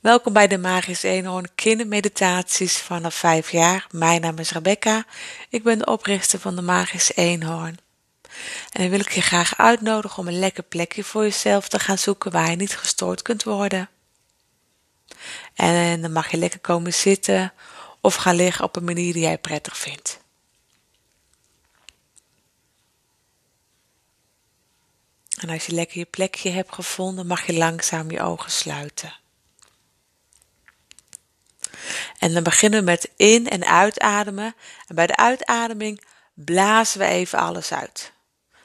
Welkom bij de Magisch Eenhoorn kindermeditaties vanaf 5 jaar. Mijn naam is Rebecca. Ik ben de oprichter van de Magisch Eenhoorn. En dan wil ik je graag uitnodigen om een lekker plekje voor jezelf te gaan zoeken waar je niet gestoord kunt worden. En dan mag je lekker komen zitten of gaan liggen op een manier die jij prettig vindt. En als je lekker je plekje hebt gevonden, mag je langzaam je ogen sluiten. En dan beginnen we met in- en uitademen. En bij de uitademing blazen we even alles uit.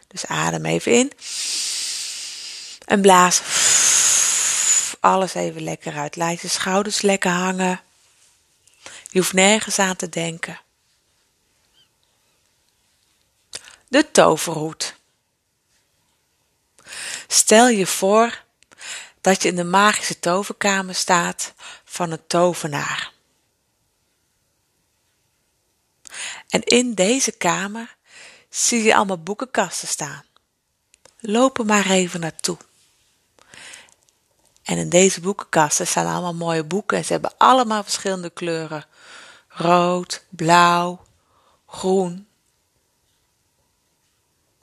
Dus adem even in. En blaas alles even lekker uit. Laat je schouders lekker hangen. Je hoeft nergens aan te denken. De toverhoed. Stel je voor dat je in de magische toverkamer staat van een tovenaar. En in deze kamer zie je allemaal boekenkasten staan. Loop er maar even naartoe. En in deze boekenkasten staan allemaal mooie boeken en ze hebben allemaal verschillende kleuren. Rood, blauw, groen.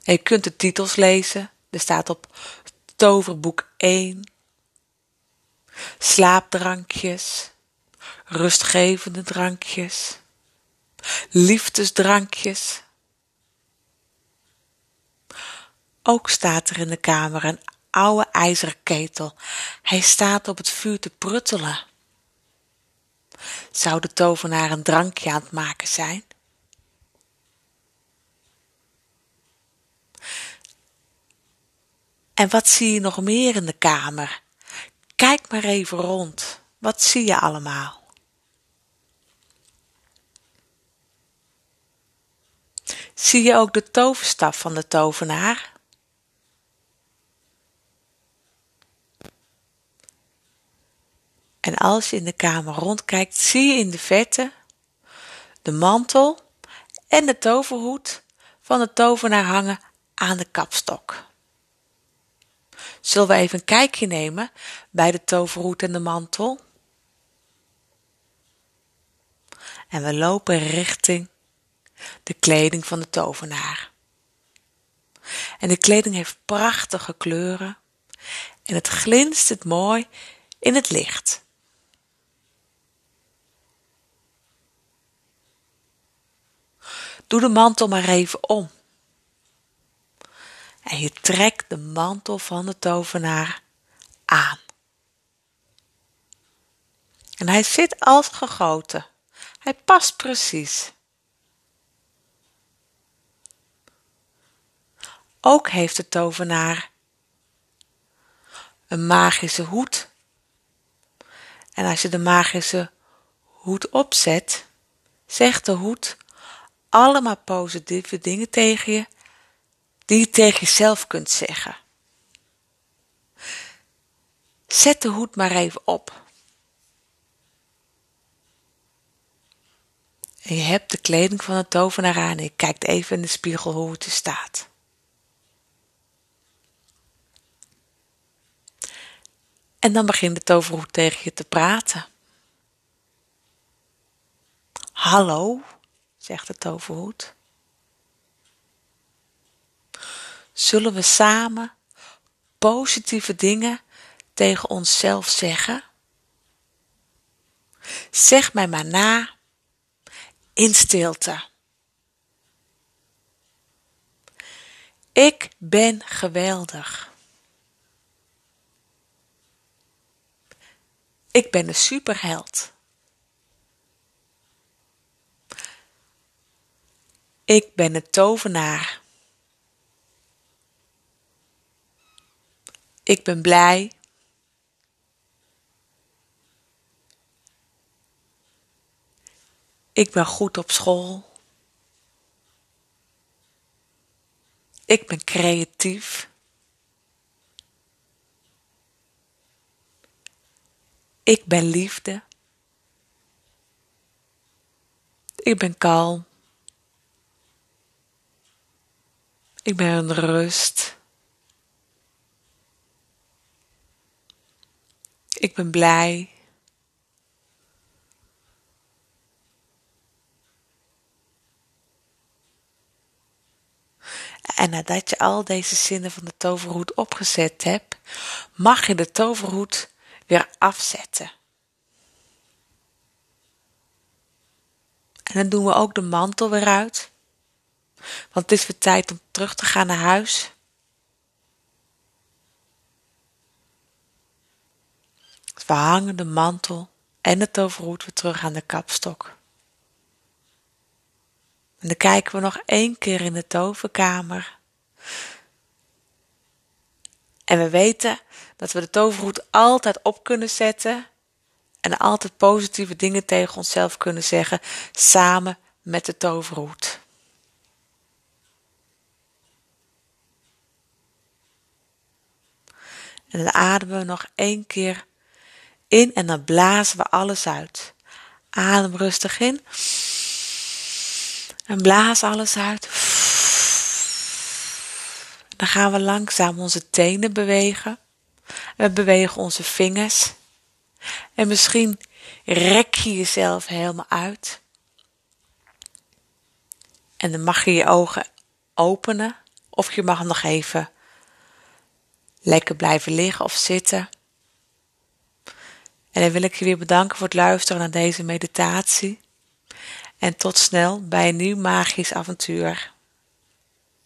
En je kunt de titels lezen. Er staat op toverboek 1. Slaapdrankjes, rustgevende drankjes, liefdesdrankjes. Ook staat er in de kamer een oude ijzeren ketel. Hij staat op het vuur te pruttelen. Zou de tovenaar een drankje aan het maken zijn? En wat zie je nog meer in de kamer? Kijk maar even rond. Wat zie je allemaal? Zie je ook de toverstaf van de tovenaar? En als je in de kamer rondkijkt, zie je in de verte de mantel en de toverhoed van de tovenaar hangen aan de kapstok. Zullen we even een kijkje nemen bij de toverhoed en de mantel? En we lopen richting de kleding van de tovenaar. En de kleding heeft prachtige kleuren en het glinstert mooi in het licht. Doe de mantel maar even om. En je trekt de mantel van de tovenaar aan. En hij zit als gegoten. Hij past precies. Ook heeft de tovenaar een magische hoed. En als je de magische hoed opzet, zegt de hoed allemaal positieve dingen tegen je die je tegen jezelf kunt zeggen. Zet de hoed maar even op. En je hebt de kleding van de tovenaar aan en je kijkt even in de spiegel hoe het er staat. En dan begint de toverhoed tegen je te praten. Hallo, zegt de toverhoed. Zullen we samen positieve dingen tegen onszelf zeggen? Zeg mij maar na in stilte. Ik ben geweldig. Ik ben een superheld. Ik ben een tovenaar. Ik ben blij. Ik ben goed op school. Ik ben creatief. Ik ben liefde. Ik ben kalm. Ik ben rust. Ik ben blij. En nadat je al deze zinnen van de toverhoed opgezet hebt, mag je de toverhoed weer afzetten. En dan doen we ook de mantel weer uit. Want het is weer tijd om terug te gaan naar huis. Dus we hangen de mantel en de toverhoed weer terug aan de kapstok. En dan kijken we nog één keer in de toverkamer. En we weten dat we de toverhoed altijd op kunnen zetten en altijd positieve dingen tegen onszelf kunnen zeggen samen met de toverhoed. En dan ademen we nog één keer in en dan blazen we alles uit. Adem rustig in. En blaas alles uit. Dan gaan we langzaam onze tenen bewegen. We bewegen onze vingers. En misschien rek je jezelf helemaal uit. En dan mag je je ogen openen. Of je mag nog even lekker blijven liggen of zitten. En dan wil ik je weer bedanken voor het luisteren naar deze meditatie. En tot snel bij een nieuw magisch avontuur.